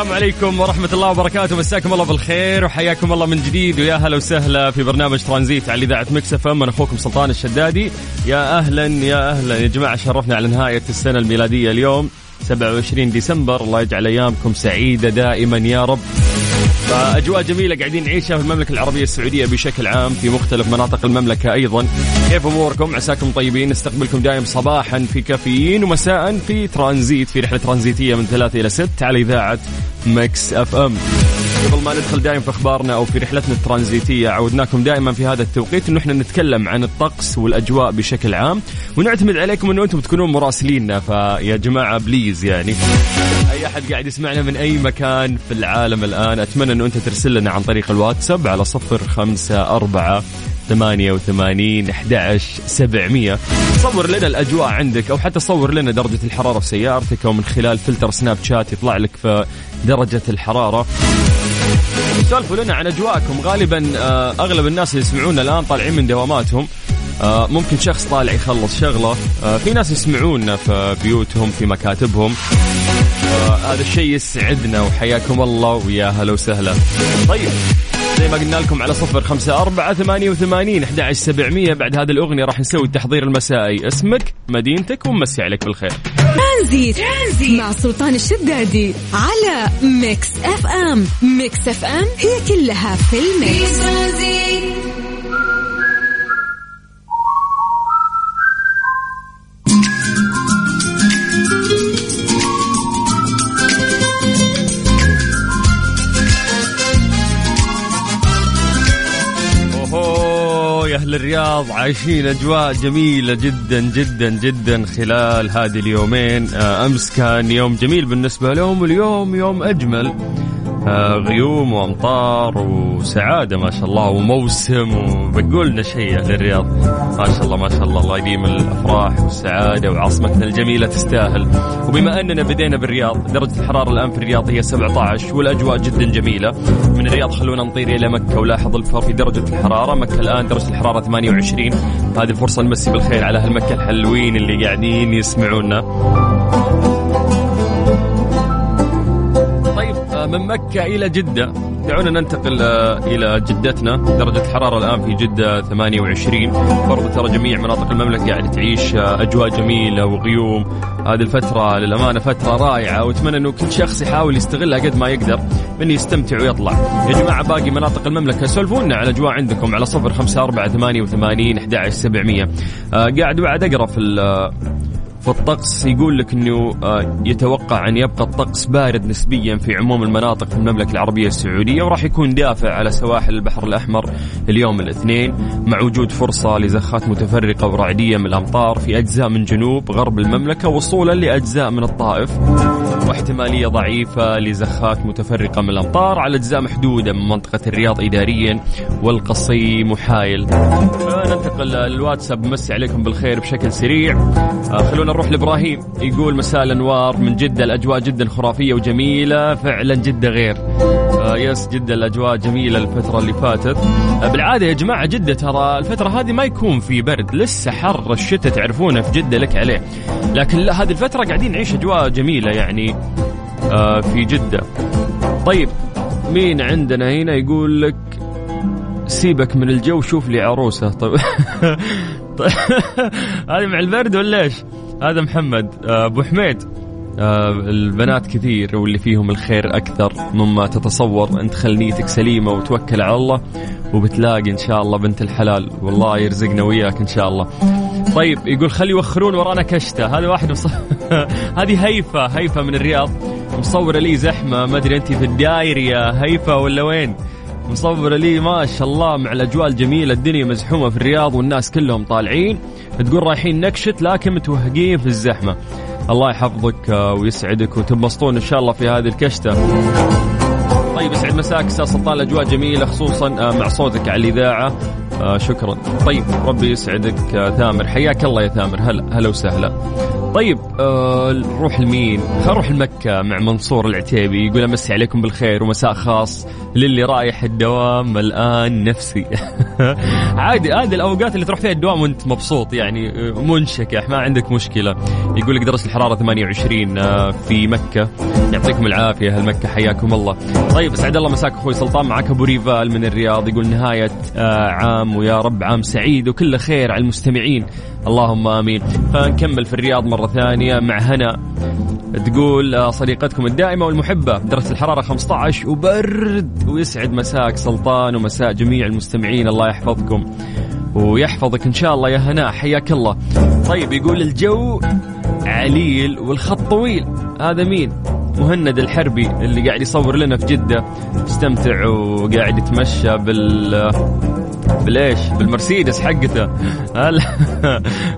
السلام عليكم ورحمة الله وبركاته. مساكم الله بالخير وحياكم الله من جديد. ويا هلا وسهلا في برنامج ترانزيت على إذاعة Mix FM. أخوكم سلطان الشدادي. يا أهلا يا أهلا. يا جماعة شرفنا على نهاية السنة الميلادية اليوم 27 ديسمبر. الله يجعل أيامكم سعيدة دائما يا رب. فأجواء جميلة قاعدين نعيشها في المملكة العربية السعودية بشكل عام في مختلف مناطق المملكة أيضا. كيف أموركم؟ عساكم طيبين؟ نستقبلكم دائما صباحا في كافيين ومساء في ترانزيت في رحلة ترانزيتية من ثلاثة إلى ست على إذاعة Mix FM. قبل ما ندخل دائما في أخبارنا أو في رحلتنا الترانزيتية عودناكم دائما في هذا التوقيت إنه إحنا نتكلم عن الطقس والأجواء بشكل عام ونعتمد عليكم إنه أنتم تكونون مراسليننا فيا جماعة please يعني. أي أحد قاعد يسمعنا من أي مكان في العالم الآن أتمنى إنه أنت ترسل لنا عن طريق الواتساب على صفر خمسة أربعة ثمانية وثمانين أحد سبعمية. صور لنا الأجواء عندك أو حتى صور لنا درجة الحرارة في سيارتك أو من خلال فلتر Snapchat يطلع لك في درجة الحرارة. سولفوا لنا عن أجواءكم. غالبا آه، أغلب الناس اللي يسمعونا الآن طالعين من دواماتهم. آه، ممكن شخص طالع يخلص شغله. آه، في ناس يسمعونا في بيوتهم في مكاتبهم. هذا الشيء يسعدنا. وحياكم الله. ويا هلا وسهلا. طيب. زي ما قلنا لكم على صفر خمسة أربعة ثمانية وثمانين أحد سبعمية. بعد هذه الأغنية راح نسوي التحضير المسائي. اسمك مدينتك ومسي عليك بالخير. ترانزيت, ترانزيت مع سلطان الشدادي على Mix FM. Mix FM هي كلها في ال mix. أهل الرياض عايشين أجواء جميلة جدا جدا جدا خلال هذه اليومين. آه، أمس كان يوم جميل بالنسبة لهم واليوم يوم أجمل. آه، غيوم وأمطار وسعادة ما شاء الله وموسم. وبقولنا شيء أهل الرياض. ما شاء الله ما شاء الله الله يديم الأفراح والسعادة وعاصمتنا الجميلة تستاهل. وبما أننا بدينا بالرياض درجة الحرارة الآن في الرياض هي 17 والأجواء جدا جميلة. من الرياض خلونا نطير إلى مكة ولاحظ الفرق في درجة الحرارة. مكة الآن درجة الحرارة 28 هذه الفرصة نمسي بالخير على أهل مكة الحلوين اللي قاعدين يسمعونا. من مكة إلى جدة. دعونا ننتقل آه، إلى جدتنا. درجة الحرارة الآن في جدة 28 برضو ترى جميع مناطق المملكة قاعدة تعيش آه، أجواء جميلة وغيوم. هذه الفترة للأمانة فترة رائعة وأتمنى أنه كل شخص يحاول يستغلها قد ما يقدر من يستمتع ويطلع. يا جماعة باقي مناطق المملكة سولفونا على الأجواء عندكم على صفر خمسة أربعة ثمانية وثمانين أحد سبعمية. آه، قاعد بعد أقرأ في فالطقس يقول لك إنه آه، يتوقع أن يبقى الطقس بارد نسبيا في عموم المناطق في المملكة العربية السعودية وراح يكون دافع على سواحل البحر الأحمر اليوم الاثنين مع وجود فرصة لزخات متفرقة ورعدية من الأمطار في أجزاء من جنوب غرب المملكة وصولا لأجزاء من الطائف واحتمالية ضعيفة لزخات متفرقة من الأمطار على أجزاء محدودة من منطقة الرياض اداريا والقصيم محايل ننتقل للواتساب مسي عليكم بالخير بشكل سريع. آه، نروح لإبراهيم. يقول مساء الأنوار من جدة الأجواء جدا خرافية وجميلة فعلا جدة غير. آه يس جدة الأجواء جميلة الفترة اللي فاتت. آه بالعادة يا جماعة جدة ترى الفترة هذه ما يكون في برد لسه حر الشتاء تعرفونه في جدة لك عليه. لكن لا هذه الفترة قاعدين نعيش أجواء جميلة يعني آه في جدة. طيب مين عندنا هنا يقول لك سيبك من الجو شوف لي عروسة. طيب هذه مع البرد ولا إيش؟ هذا محمد آه، أبو حميد. آه البنات كثير واللي فيهم الخير أكثر مما تتصور. أنت خل نيتك سليمة وتوكل على الله وبتلاقي إن شاء الله بنت الحلال. والله يرزقنا وياك إن شاء الله. طيب يقول خلي يوخرون ورانا كشتة. هذا واحد مص... هذه هيفا هيفا من الرياض. مصورة لي زحمة ما أدري أنت في الداير يا هيفا ولا وين. مصورة لي ما شاء الله مع الأجواء الجميلة الدنيا مزحومة في الرياض والناس كلهم طالعين. تقول رايحين نكشت لكن متوهقين في الزحمة. الله يحفظك آه، ويسعدك وتنبسطون إن شاء الله في هذه الكشتة. طيب يسعد مساك أستاذ سلطان الأجواء جميلة خصوصا آه، مع صوتك على الإذاعة. آه شكرا. طيب ربي يسعدك ثامر. حياك الله يا ثامر. هلا هلا وسهلا. طيب آه نروح لمين؟ خلينا نروح لمكة مع منصور العتيبي يقول أمسي عليكم بالخير ومساء خاص للي رايح الدوام الآن نفسي. عادي هذه الأوقات اللي تروح فيها الدوام وأنت مبسوط يعني آه، منشكح ما عندك مشكلة. يقول لك درجة الحرارة 28 آه في مكة. يعطيكم العافية أهل مكة حياكم الله. طيب اسعد الله مساك أخوي سلطان معك أبو ريفال من الرياض يقول نهاية آه عام ويا رب عام سعيد وكله خير على المستمعين. اللهم آمين. فنكمل في الرياض مرة ثانية مع هنا. تقول آه، صديقتكم الدائمة والمحبة درجة الحرارة 15 وبرد ويسعد مساك سلطان ومساء جميع المستمعين. الله يحفظكم ويحفظك إن شاء الله يا هناء. حياك الله. طيب يقول الجو عليل والخط طويل. هذا مين؟ مهند الحربي اللي قاعد يصور لنا في جدة. استمتع وقاعد يتمشى بال بالإيش؟ بالمرسيدس حقته. هلا.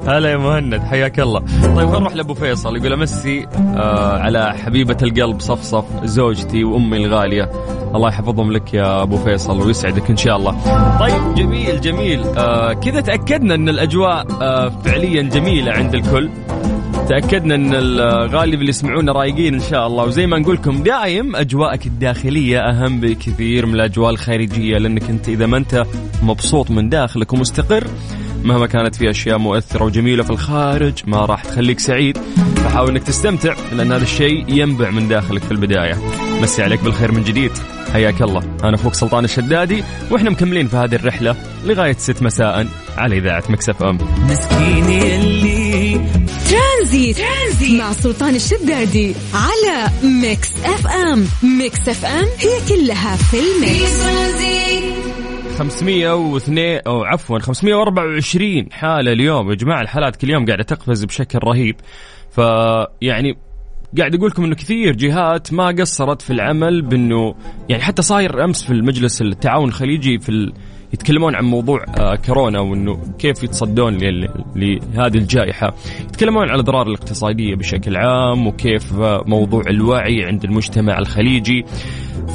هلا يا مهند حياك الله. طيب نروح لأبو فيصل. يقول أمسي آه على حبيبة القلب صفصف زوجتي وأمي الغالية. الله يحفظهم لك يا أبو فيصل ويسعدك إن شاء الله. طيب جميل جميل. آه كذا تأكدنا إن الأجواء آه فعليا جميلة عند الكل. تأكدنا إن الغالب اللي يسمعونا رايقين إن شاء الله. وزي ما نقول لكم دايم أجواءك الداخلية أهم بكثير من الأجواء الخارجية لأنك أنت إذا ما أنت مبسوط من داخلك ومستقر مهما كانت في أشياء مؤثرة وجميلة في الخارج ما راح تخليك سعيد. فحاول إنك تستمتع لأن هذا الشيء ينبع من داخلك في البداية. مسي عليك بالخير من جديد. حياك الله. أنا أخوك سلطان الشدادي وإحنا مكملين في هذه الرحلة لغاية 6 مساء على إذاعة Mix FM. مسكين اللي ترانزيت. ترانزيت. مع سلطان الشدادي على Mix FM. Mix FM هي كلها في ال mix. 502 أو عفوا 524 حالة اليوم. يا جماعة الحالات كل يوم قاعدة تقفز بشكل رهيب. فيعني قاعد أقول لكم إنه كثير جهات ما قصرت في العمل بإنه يعني حتى صاير أمس في المجلس التعاون الخليجي في ال... يتكلمون عن موضوع آه كورونا وإنه كيف يتصدون لهذه الجائحة. يتكلمون عن الأضرار الاقتصادية بشكل عام وكيف آه موضوع الوعي عند المجتمع الخليجي.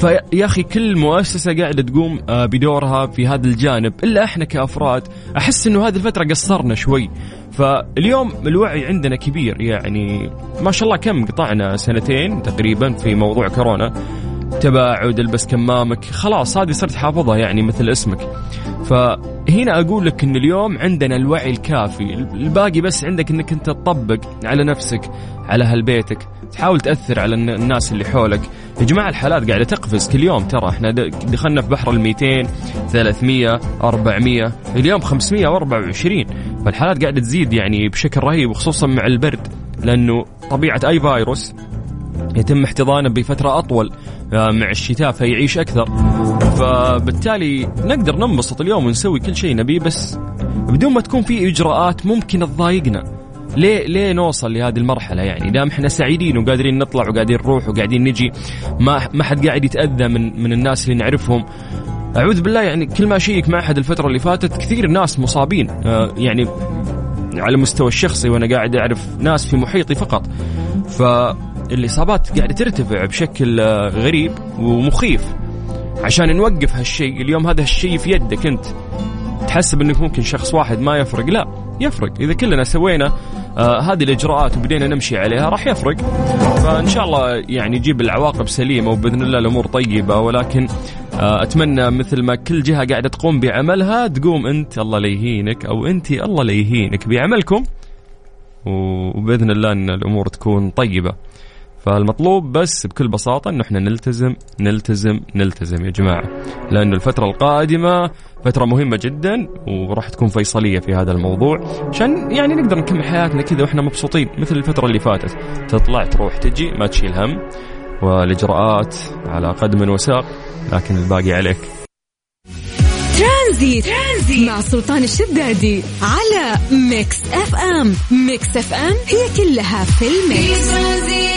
فيا أخي كل مؤسسة قاعدة تقوم آه بدورها في هذا الجانب إلا إحنا كأفراد. أحس إنه هذه الفترة قصرنا شوي. فاليوم الوعي عندنا كبير يعني ما شاء الله كم قطعنا سنتين تقريبا في موضوع كورونا. تباعد البس كمامك. خلاص هذه صرت حافظها يعني مثل اسمك. فهنا أقول لك إن اليوم عندنا الوعي الكافي. الباقي بس عندك إنك أنت تطبق على نفسك على أهل بيتك تحاول تأثر على الناس اللي حولك. يا جماعة الحالات قاعدة تقفز كل يوم. ترى إحنا دخلنا في بحر ال 200 300 400 اليوم 524 فالحالات قاعدة تزيد يعني بشكل رهيب وخصوصا مع البرد. لأنه طبيعة أي فيروس يتم احتضانه بفترة أطول آه، مع الشتاء فيعيش أكثر. فبالتالي نقدر ننبسط اليوم ونسوي كل شيء نبيه بس بدون ما تكون في إجراءات ممكن تضايقنا. ليه ليه نوصل لهذه المرحلة؟ يعني دام إحنا سعيدين وقادرين نطلع وقاعدين نروح وقاعدين نجي ما ما حد قاعد يتأذى من من الناس اللي نعرفهم. أعوذ بالله يعني كل ما أشيك مع أحد الفترة اللي فاتت كثير ناس مصابين. آه يعني على المستوى الشخصي وأنا قاعد أعرف ناس في محيطي فقط. ف الاصابات قاعدة ترتفع بشكل آه، غريب ومخيف. عشان نوقف هالشيء اليوم هذا الشيء في يدك أنت. تحسب إنك ممكن شخص واحد ما يفرق. لا يفرق. إذا كلنا سوينا آه هذه الإجراءات وبدينا نمشي عليها راح يفرق. فإن شاء الله يعني يجيب العواقب سليمة وبإذن الله الأمور طيبة. ولكن آه أتمنى مثل ما كل جهة قاعدة تقوم بعملها تقوم أنت الله ليهينك أو أنت الله ليهينك بعملكم. وبإذن الله إن الأمور تكون طيبة. فالمطلوب بس بكل بساطة انه إحنا نلتزم نلتزم نلتزم يا جماعة. لأنه الفترة القادمة فترة مهمة جدا وراح تكون فيصلية في هذا الموضوع عشان يعني نقدر نكمل حياتنا كذا وإحنا مبسوطين مثل الفترة اللي فاتت. تطلع تروح تجي ما تشيل هم. والإجراءات على قدم وساق لكن الباقي عليك. ترانزيت. ترانزيت مع سلطان الشدادي على Mix FM. Mix FM هي كلها في ال mix.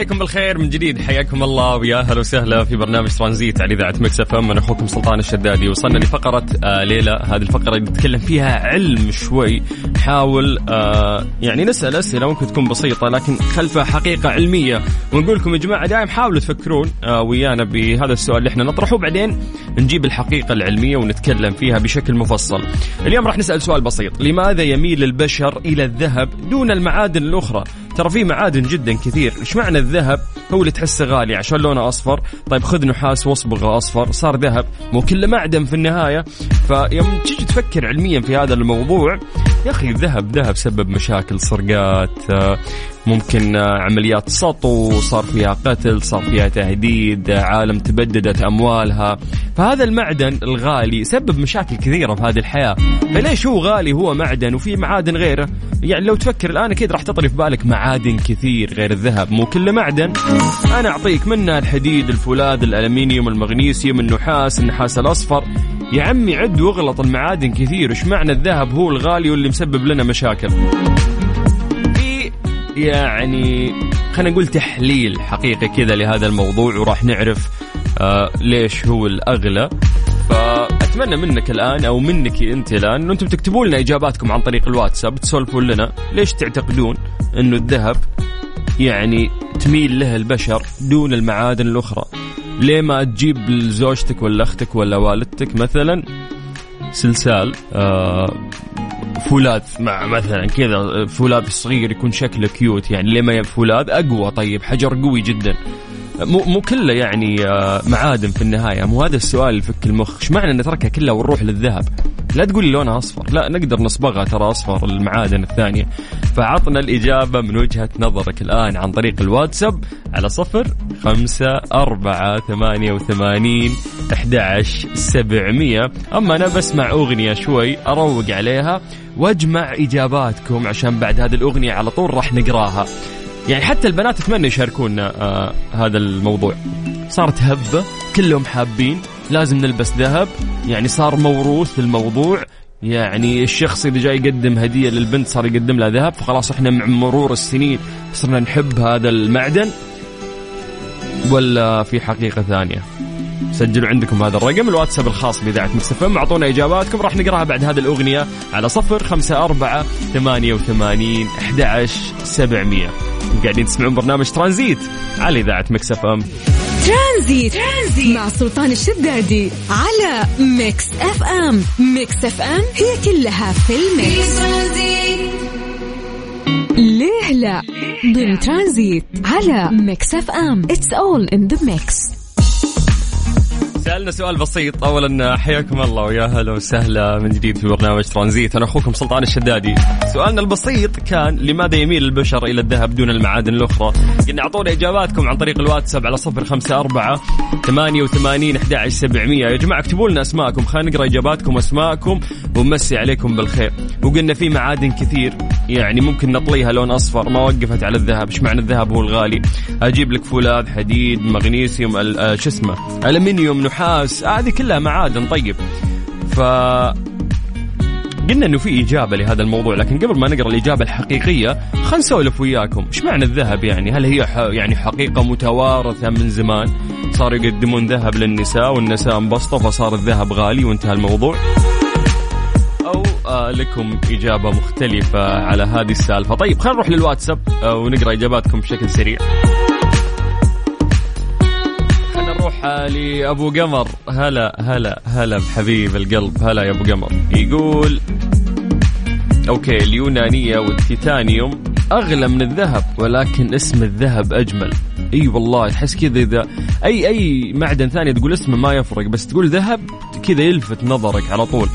عليكم بالخير من جديد. حياكم الله ويا أهلا وسهلا في برنامج ترانزيت على إذاعة Mix FM. أنا أخوكم سلطان الشدادي. وصلنا لفقرة آه ليه لا هذه الفقرة اللي نتكلم فيها علم شوي. نحاول آه يعني نسأل أسئلة ممكن تكون بسيطة لكن خلفها حقيقة علمية. ونقول لكم يا جماعة دائما حاولوا تفكرون آه ويانا بهذا السؤال اللي إحنا نطرحه. وبعدين نجيب الحقيقة العلمية ونتكلم فيها بشكل مفصل. اليوم راح نسأل سؤال بسيط، لماذا يميل البشر إلى الذهب دون المعادن الأخرى؟ ترى في معادن جدا كثير. إيش معنى الذهب؟ هو اللي تحسه غالي عشان لونه أصفر. طيب خذ نحاس وأصبغه أصفر. صار ذهب. مو كله معدن في النهاية. فيوم تيجي تفكر علميا في هذا الموضوع يا أخي الذهب ذهب سبب مشاكل سرقات ممكن عمليات سطو صار فيها قتل صار فيها تهديد عالم تبددت أموالها. فهذا المعدن الغالي سبب مشاكل كثيرة في هذه الحياة. فليش هو غالي هو معدن وفي معادن غيره؟ يعني لو تفكر الآن أكيد راح تطري في بالك معادن. كثير غير الذهب مو كله معدن. أنا أعطيك منها الحديد الفولاذ الالمنيوم المغنيسيوم النحاس النحاس الأصفر. يا عمي عد واغلط المعادن كثير وش معنى الذهب هو الغالي واللي مسبب لنا مشاكل؟ في يعني خلينا نقول تحليل حقيقي كذا لهذا الموضوع وراح نعرف آه ليش هو الأغلى. فاتمنى منك الآن أو منك أنت الآن أنتم تكتبوا لنا إجاباتكم عن طريق الواتساب تسولفوا لنا ليش تعتقدون إنه الذهب يعني تميل له البشر دون المعادن الأخرى؟ ليه ما تجيب لزوجتك ولا أختك ولا والدتك مثلا سلسال آه فولاذ مع مثلا كذا فولاذ صغير يكون شكله كيوت يعني ليه ما فولاذ؟ أقوى طيب حجر قوي جدا. مو مو كله يعني آه، معادن في النهاية. مو هذا السؤال اللي يفك المخ إيش معنى نتركها كلها ونروح للذهب؟ لا تقول لي لونها أصفر. لا نقدر نصبغها ترى أصفر المعادن الثانية. فعطنا الإجابة من وجهة نظرك الآن عن طريق الواتساب على صفر خمسة أربعة ثمانية وثمانين أحد سبعمية. أما أنا بسمع أغنية شوي أروق عليها وأجمع إجاباتكم عشان بعد هذه الأغنية على طول راح نقراها. يعني حتى البنات اتمنى يشاركونا آه هذا الموضوع. صارت هبة كلهم حابين لازم نلبس ذهب. يعني صار موروث الموضوع يعني الشخص اذا جاي يقدم هدية للبنت صار يقدم لها ذهب. فخلاص إحنا مع مرور السنين صرنا نحب هذا المعدن. ولا في حقيقة ثانية؟ سجلوا عندكم هذا الرقم الواتساب الخاص بإذاعة مكسفم أعطونا إجاباتكم راح نقراها بعد هذه الأغنية على صفر خمسة أربعة ثمانية وثمانين أحد سبعمية. قاعدين تسمعون برنامج ترانزيت على إذاعة Mix FM ترانزيت. ترانزيت مع سلطان الشدادي على Mix FM. Mix FM هي كلها في ال mix ليه لا؟ ضمن ترانزيت على Mix FM. It's all in the mix سألنا سؤال بسيط. أولا حياكم الله ويا هلا وسهلا من جديد في برنامج ترانزيت. أنا أخوكم سلطان الشدادي. سؤالنا البسيط كان لماذا يميل البشر إلى الذهب دون المعادن الأخرى؟ قلنا أعطونا إجاباتكم عن طريق الواتساب على صفر خمسة أربعة ثمانية وثمانين أحد سبعمية. يا جماعة اكتبوا لنا أسماءكم. خلينا نقرأ إجاباتكم وأسماءكم ونمسي عليكم بالخير. وقلنا في معادن كثير. يعني ممكن نطليها لون أصفر. ما وقفت على الذهب. إيش معنى الذهب هو الغالي؟ أجيب لك فولاذ حديد مغنيسيوم آه، شو اسمه؟ الومنيوم نحاس. هذه كلها معادن. طيب. ف قلنا إنه في إجابة لهذا الموضوع لكن قبل ما نقرأ الإجابة الحقيقية خلينا نسولف وياكم. إيش معنى الذهب يعني؟ هل هي يعني حقيقة متوارثة من زمان؟ صاروا يقدمون ذهب للنساء والنساء انبسطوا فصار الذهب غالي وانتهى الموضوع. أو آه لكم إجابة مختلفة على هذه السالفة. طيب خلينا نروح للواتساب آه ونقرأ إجاباتكم بشكل سريع. خلينا نروح لأبو قمر. هلا هلا هلا بحبيب القلب. هلا يا أبو قمر. يقول أوكي اليونانية والتيتانيوم أغلى من الذهب ولكن اسم الذهب أجمل. إي والله تحس كذا إذا أي أي معدن ثاني تقول اسمه ما يفرق بس تقول ذهب كذا يلفت نظرك على طول.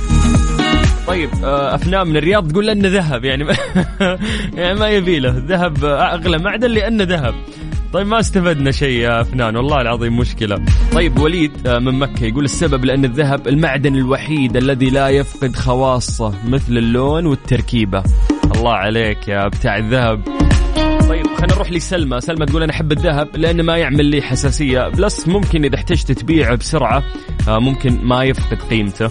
طيب آه، افنان من الرياض تقول لأنه ذهب يعني يعني ما يبي له. ذهب أغلى معدن لأنه ذهب. طيب ما استفدنا شيء يا أفنان والله العظيم مشكلة. طيب وليد آه، من مكة يقول السبب لأن الذهب المعدن الوحيد الذي لا يفقد خواصه مثل اللون والتركيبة. الله عليك يا بتاع الذهب. خلينا نروح لسلمى. سلمى تقول أنا أحب الذهب لأنه ما يعمل لي حساسية. plus ممكن إذا احتجت تبيعه بسرعة آه، ممكن ما يفقد قيمته.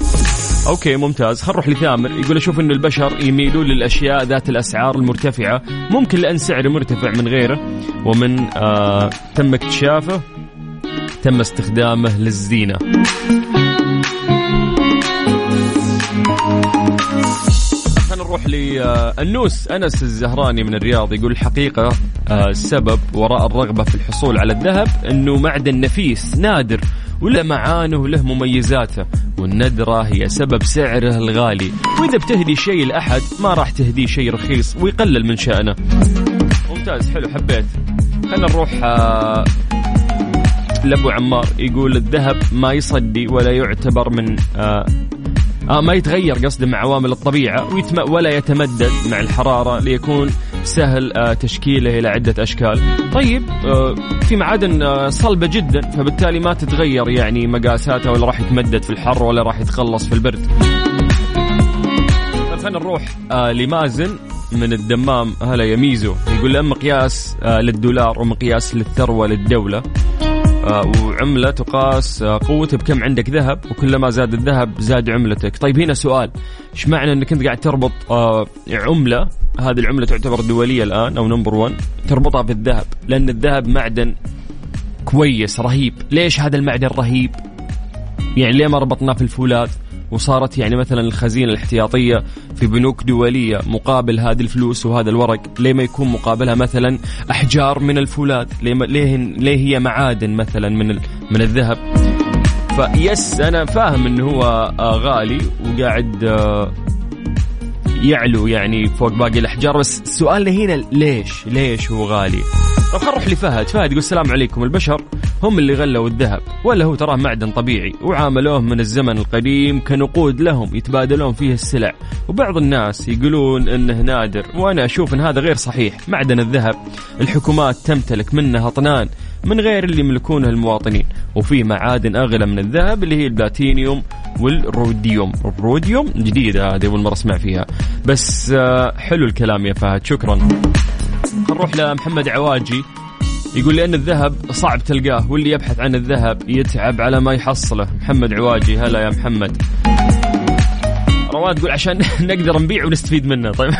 okay ممتاز. خل نروح لثامر. يقول أشوف انه البشر يميلون للأشياء ذات الأسعار المرتفعة. ممكن لأن سعره مرتفع من غيره ومن آه تم اكتشافه تم استخدامه للزينة. نروح للنوس. أنس الزهراني من الرياض يقول الحقيقة آه، السبب وراء الرغبة في الحصول على الذهب أنه معدن نفيس نادر وله معانه وله مميزاته. والندرة هي سبب سعره الغالي. وإذا بتهدي شيء لأحد ما راح تهديه شيء رخيص ويقلل من شأنه. ممتاز حلو حبيت. خلينا نروح آه، لأبو عمار يقول الذهب ما يصدي ولا يعتبر من آه ما يتغير قصده مع عوامل الطبيعة ولا يتمدد مع الحرارة ليكون سهل آه تشكيله إلى عدة أشكال. طيب آه في معادن آه صلبة جدا فبالتالي ما تتغير يعني مقاساتها ولا راح يتمدد في الحر ولا راح يتخلص في البرد. طيب خلينا نروح آه لمازن من الدمام هلا يميزو يقول لأن مقياس آه للدولار ومقياس للثروة للدولة. آه، وعملة تقاس آه، قوته بكم عندك ذهب وكلما زاد الذهب زاد عملتك. طيب هنا سؤال. إيش معنى إنك أنت قاعد تربط آه، عملة هذه العملة تعتبر دولية الآن أو نمبر 1 تربطها بالذهب لأن الذهب معدن كويس رهيب. ليش هذا المعدن رهيب؟ يعني ليه ما ربطناه في الفولاذ وصارت يعني مثلا الخزينة الاحتياطية في بنوك دولية مقابل هذه الفلوس وهذا الورق ليه ما يكون مقابلها مثلا أحجار من الفولاذ؟ ليه, ليه, هي معادن مثلا من, من الذهب؟ فيس أنا فاهم أنه هو آه، غالي وقاعد آه، يعلو يعني فوق باقي الأحجار بس سؤالنا هنا ليش؟ ليش هو غالي؟ طب نروح لفهد فهد يقول السلام عليكم. البشر هم اللي غلوا الذهب ولا هو تراه معدن طبيعي وعاملوه من الزمن القديم كنقود لهم يتبادلون فيه السلع. وبعض الناس يقولون إنه نادر وأنا أشوف إن هذا غير صحيح. معدن الذهب الحكومات تمتلك منه أطنان من غير اللي يملكونه المواطنين. وفي معادن أغلى من الذهب اللي هي البلاتينيوم والروديوم. الروديوم جديدة هذه أول مرة أسمع فيها. بس آه، حلو الكلام يا فهد. شكرا. نروح لمحمد عواجي. يقول لأن الذهب صعب تلقاه واللي يبحث عن الذهب يتعب على ما يحصله. محمد عواجي هلا يا محمد. رواد تقول عشان نقدر نبيع ونستفيد منه. طيب.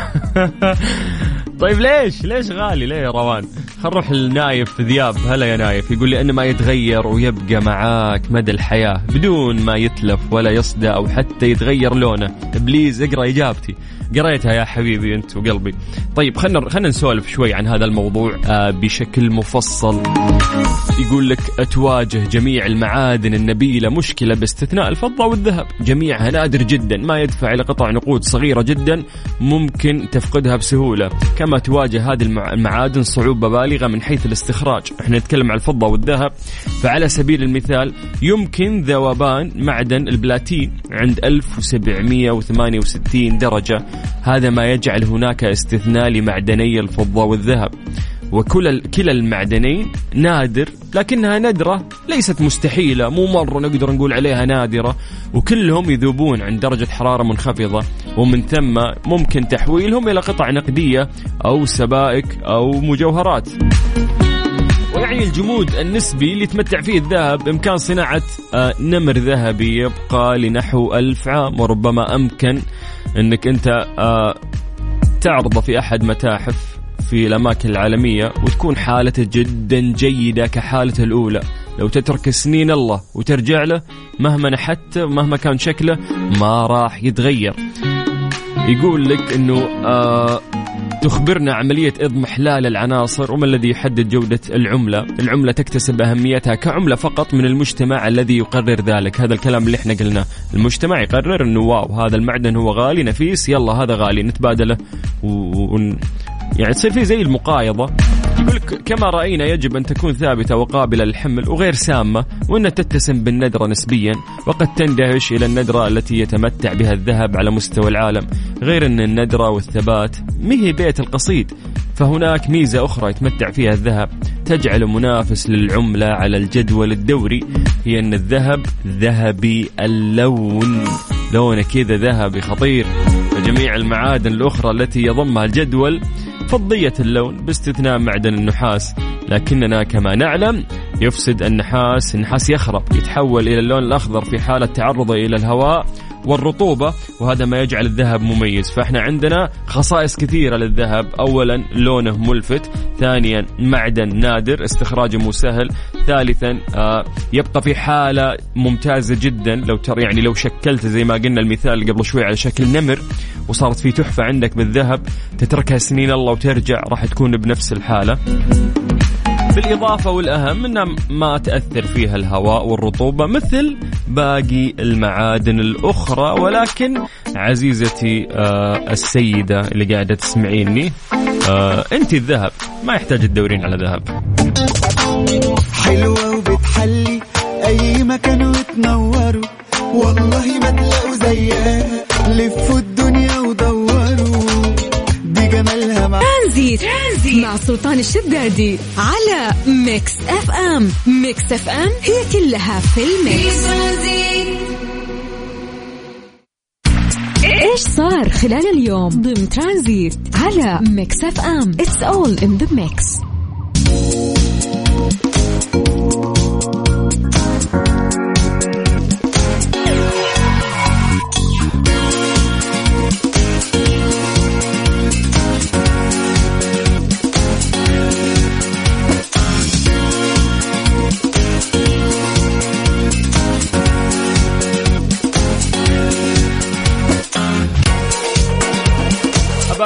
طيب ليش؟ ليش غالي؟ ليه يا روان نروح لنايف ذياب هلا يا نايف. يقول لي أنه ما يتغير ويبقى معاك مدى الحياة بدون ما يتلف ولا يصدى أو حتى يتغير لونه. please اقرأ إجابتي. قريتها يا حبيبي أنت وقلبي. طيب خلينا خلينا نسولف شوي عن هذا الموضوع آه بشكل مفصل. يقول لك تواجه جميع المعادن النبيلة مشكلة باستثناء الفضة والذهب. جميعها نادر جدا ما يدفع إلى قطع نقود صغيرة جدا ممكن تفقدها بسهولة. كما تواجه هذه المعادن صعوبة بالغه من حيث الاستخراج. إحنا نتكلم عن الفضة والذهب. فعلى سبيل المثال يمكن ذوبان معدن البلاتين عند 1768 درجة. هذا ما يجعل هناك استثناء لمعدني الفضة والذهب. وكل كلا المعدنين نادر لكنها ندرة ليست مستحيلة مو مرة نقدر نقول عليها نادرة وكلهم يذوبون عند درجة حرارة منخفضة ومن ثم ممكن تحويلهم إلى قطع نقدية أو سبائك أو مجوهرات. ويعني الجمود النسبي اللي يتمتع فيه الذهب بإمكان صناعة آه، نمر ذهبي يبقى لنحو ألف عام وربما أمكن أنك أنت آه، تعرضه في أحد متاحف. في الأماكن العالمية وتكون حالته جدا جيدة كحالته الأولى. لو تترك سنين الله وترجع له مهما نحت مهما كان شكله ما راح يتغير. يقول لك إنه آه تخبرنا عملية إضمحلال العناصر وما الذي يحدد جودة العملة. العملة تكتسب أهميتها كعملة فقط من المجتمع الذي يقرر ذلك. هذا الكلام اللي إحنا قلناه. المجتمع يقرر أنه واو هذا المعدن هو غالي نفيس يلا هذا غالي نتبادله و... يعني تصير في زي المقايضة. يقول كما رأينا يجب أن تكون ثابتة وقابلة للحمل وغير سامة وأنها تتسم بالندرة نسبيا وقد تندهش إلى الندرة التي يتمتع بها الذهب على مستوى العالم. غير أن الندرة والثبات مهي بيت القصيد فهناك ميزة أخرى يتمتع فيها الذهب. تجعل منافس للعملة على الجدول الدوري هي أن الذهب ذهبي اللون. لونه كذا ذهبي خطير. فجميع المعادن الأخرى التي يضمها الجدول فضية اللون باستثناء معدن النحاس. لكننا كما نعلم يفسد النحاس النحاس يخرب يتحول إلى اللون الأخضر في حالة تعرضه إلى الهواء والرطوبة وهذا ما يجعل الذهب مميز. فإحنا عندنا خصائص كثيرة للذهب. أولا لونه ملفت ثانيا معدن نادر استخراجه مو سهل ثالثا آه يبقى في حالة ممتازة جدا. لو ترى يعني لو شكلته زي ما قلنا المثال قبل شوي على شكل نمر وصارت في تحفة عندك بالذهب. تتركها سنين الله وترجع راح تكون بنفس الحالة. بالإضافة والأهم أنها ما تأثر فيها الهواء والرطوبة مثل باقي المعادن الأخرى. ولكن عزيزتي آه السيدة اللي قاعدة تسمعيني آه أنت الذهب ما يحتاج تدورين على ذهب. حلوة وبتحلي أي مكان وتنوروا والله ما تلاقوا زيها. لفوا الدنيا ودوروا دي جمالها مع ترانزيت. ترانزيت. مع سلطان الشدادي على Mix FM. Mix FM هي كلها في ال mix. إيش صار خلال اليوم ضمن ترانزيت على Mix FM؟ It's all in the mix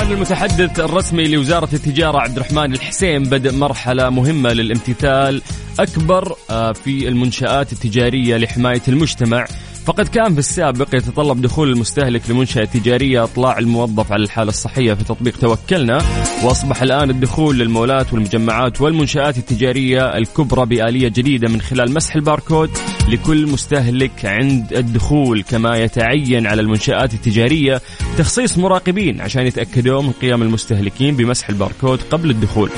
أبان المتحدث الرسمي لوزارة التجارة عبد الرحمن الحسين بدأ مرحلة مهمة للامتثال أكبر آه، في المنشآت التجارية لحماية المجتمع. فقد كان في السابق يتطلب دخول المستهلك لمنشأة تجارية إطلاع الموظف على الحالة الصحية في تطبيق توكلنا. وأصبح الآن الدخول للمولات والمجمعات والمنشآت التجارية الكبرى بآلية جديدة من خلال مسح الباركود. لكل مستهلك عند الدخول كما يتعين على المنشآت التجارية تخصيص مراقبين عشان يتأكدوا من قيام المستهلكين بمسح الباركود قبل الدخول.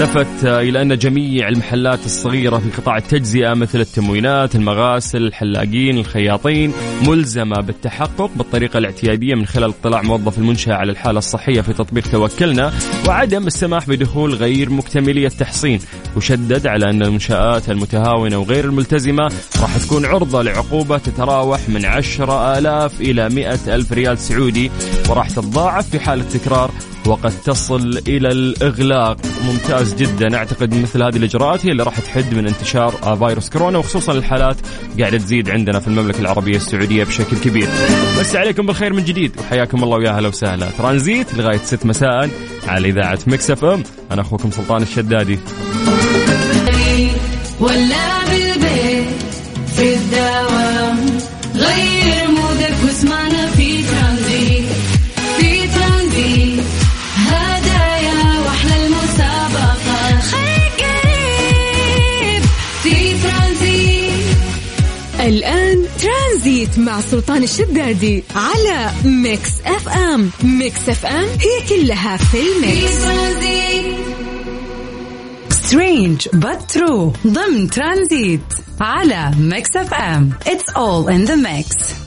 لفت إلى أن جميع المحلات الصغيرة في قطاع التجزئة مثل التموينات المغاسل الحلاقين الخياطين ملزمة بالتحقق بالطريقة الاعتيادية من خلال اطلاع موظف المنشأة على الحالة الصحية في تطبيق توكلنا وعدم السماح بدخول غير مكتملي التحصين وشدد على أن المنشآت المتهاونة وغير الملتزمة راح تكون عرضة لعقوبة تتراوح من عشرة آلاف إلى مئة ألف ريال سعودي وراح تتضاعف في حالة تكرار وقد تصل إلى الإغلاق. ممتاز جدا. أعتقد مثل هذه الإجراءات هي اللي راح تحد من انتشار فيروس كورونا وخصوصا الحالات قاعدة تزيد عندنا في المملكة العربية السعودية بشكل كبير. بس عليكم بالخير من جديد وحياكم الله ويا هلا وسهلا. ترانزيت لغاية 6 مساء على إذاعة Mix FM. أنا أخوكم سلطان الشدادي. ولا بالبيت في الدوام. ترانزيت مع سلطان الشدادي على Mix FM. Mix FM هي كلها في ال mix. strange true. ضمن ترانزيت على Mix FM. It's all in the mix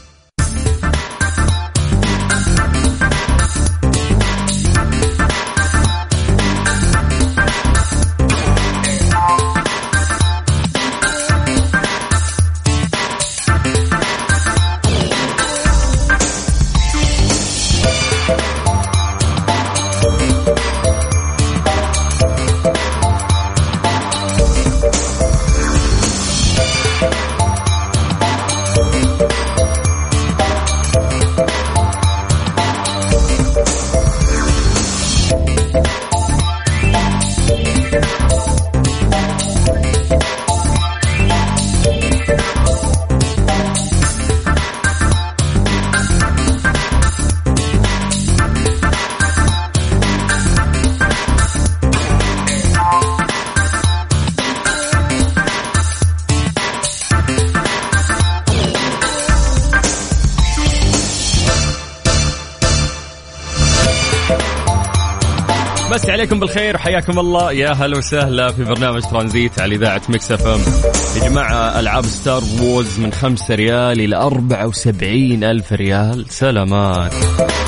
عليكم بالخير وحياكم الله. يا هلا وسهلا في برنامج ترانزيت على إذاعة Mix FM. يا جماعة ألعاب Star Wars من 5 ريال إلى 74 ألف ريال. سلامات.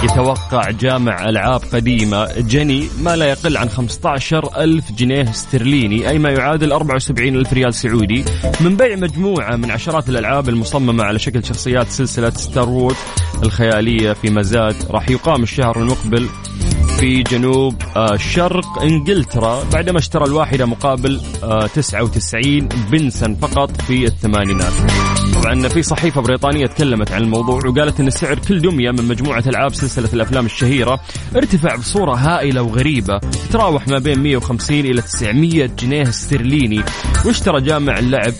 يتوقع جامع ألعاب قديمة. جني ما لا يقل عن 15 ألف جنيه استرليني أي ما يعادل 74 ألف ريال سعودي. من بيع مجموعة من عشرات الألعاب المصممة على شكل شخصيات سلسلة Star Wars الخيالية في مزاد راح يقام الشهر المقبل في جنوب آه، شرق إنجلترا بعدما اشترى الواحدة مقابل آه، 99 بنسا فقط في الثمانينات. طبعا في صحيفة بريطانية تكلمت عن الموضوع وقالت إن سعر كل دمية من مجموعة ألعاب سلسلة الأفلام الشهيرة ارتفع بصورة هائلة وغريبة تتراوح ما بين 150 إلى 900 جنيه استرليني واشترى جامع اللعب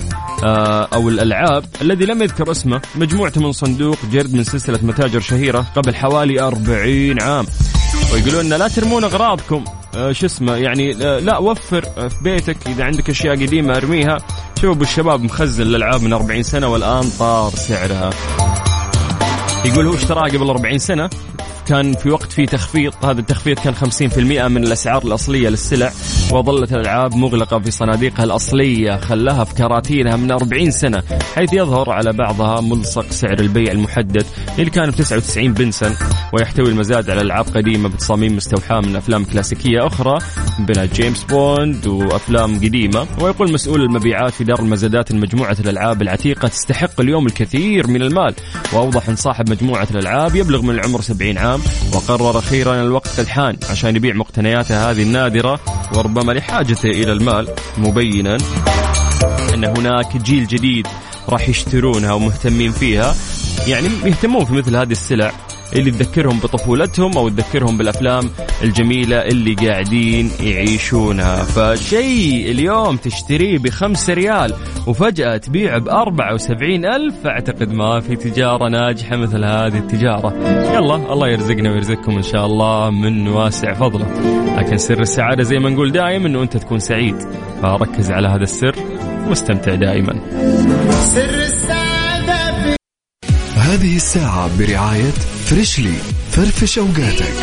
آه، أو الألعاب الذي لم يذكر اسمه مجموعته من صندوق جرد من سلسلة متاجر شهيرة قبل حوالي 40 عام ويقولون لنا لا ترمون أغراضكم. آه شو اسمه يعني آه لا وفر آه في بيتك. إذا عندك أشياء قديمة أرميها. شوف الشباب مخزن الالعاب من 40 سنة والآن طار سعرها. يقول هو اشتراها قبل 40 سنة. كان في وقت في تخفيض هذا التخفيض كان 50% من الأسعار الأصلية للسلع وظلت الألعاب مغلقة في صناديقها الأصلية خلاها في كراتينها من 40 سنة حيث يظهر على بعضها ملصق سعر البيع المحدد اللي كان ب 99 بنسا ويحتوي المزاد على ألعاب قديمة بتصاميم مستوحاة من أفلام كلاسيكية أخرى بين جيمس بوند وأفلام قديمة. ويقول مسؤول المبيعات في دار المزادات أن مجموعة الألعاب العتيقة تستحق اليوم الكثير من المال. وأوضح أن صاحب مجموعة الألعاب يبلغ من العمر 70 عام وقرر أخيرا الوقت قد حان عشان يبيع مقتنياته هذه النادرة وربما لحاجته إلى المال. مبينا أن هناك جيل جديد راح يشترونها ومهتمين فيها. يعني يهتمون في مثل هذه السلع. اللي تذكرهم بطفولتهم أو تذكرهم بالأفلام الجميلة اللي قاعدين يعيشونها. فشيء اليوم تشتريه بخمسة ريال وفجأة تبيعه وسبعين ألف. أعتقد ما في تجارة ناجحة مثل هذه التجارة. يلا الله يرزقنا ويرزقكم إن شاء الله من واسع فضله. لكن سر السعادة زي ما نقول دائما إنه أنت تكون سعيد. فركز على هذا السر واستمتع دائما. سر هذه الساعة برعاية Freshly. فرفش أوقاتك.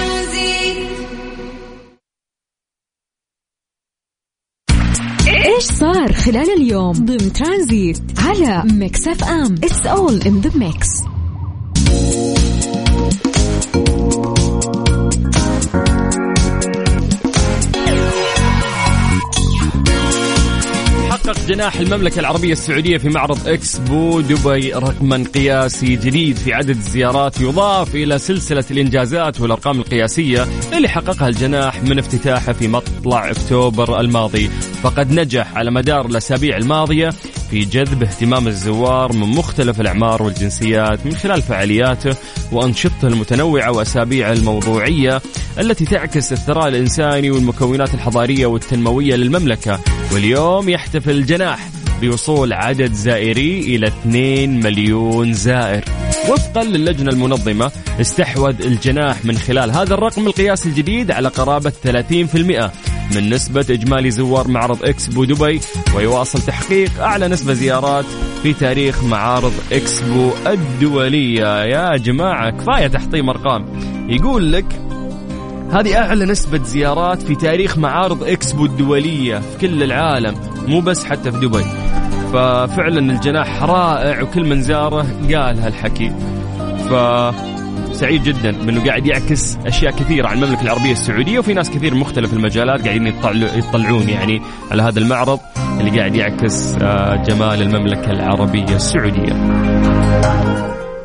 إيش صار خلال اليوم؟ ضمن ترانزيت على Mix FM. It's all in the mix حقق جناح المملكة العربية السعودية في معرض إكسبو. دبي رقما قياسي جديد في عدد الزيارات يضاف إلى سلسلة الإنجازات والأرقام القياسية اللي حققها الجناح من افتتاحه في مطلع أكتوبر الماضي. فقد نجح على مدار الأسابيع الماضية في جذب اهتمام الزوار من مختلف الأعمار والجنسيات من خلال فعالياته وأنشطته المتنوعة وأسابيعه الموضوعية التي تعكس الثراء الإنساني والمكونات الحضارية والتنموية للمملكة. واليوم يحتفل الجناح بوصول عدد زائري إلى 2 مليون زائر. وفقا للجنة المنظمة استحوذ الجناح من خلال هذا الرقم القياسي الجديد على قرابة 30% من نسبة إجمالي زوار معرض إكسبو دبي ويواصل تحقيق أعلى نسبة زيارات في تاريخ معارض إكسبو الدولية. يا جماعة كفاية تحطيم أرقام. يقول لك هذه أعلى نسبة زيارات في تاريخ معارض إكسبو الدولية في كل العالم مو بس حتى في دبي. ففعلا الجناح رائع وكل من زاره قال هالحكي. ف سعيد جدا بانه قاعد يعكس أشياء كثيرة عن المملكة العربية السعودية وفي ناس كثير مختلف المجالات قاعدين يطلعون يعني على هذا المعرض اللي قاعد يعكس آه، جمال المملكة العربية السعودية.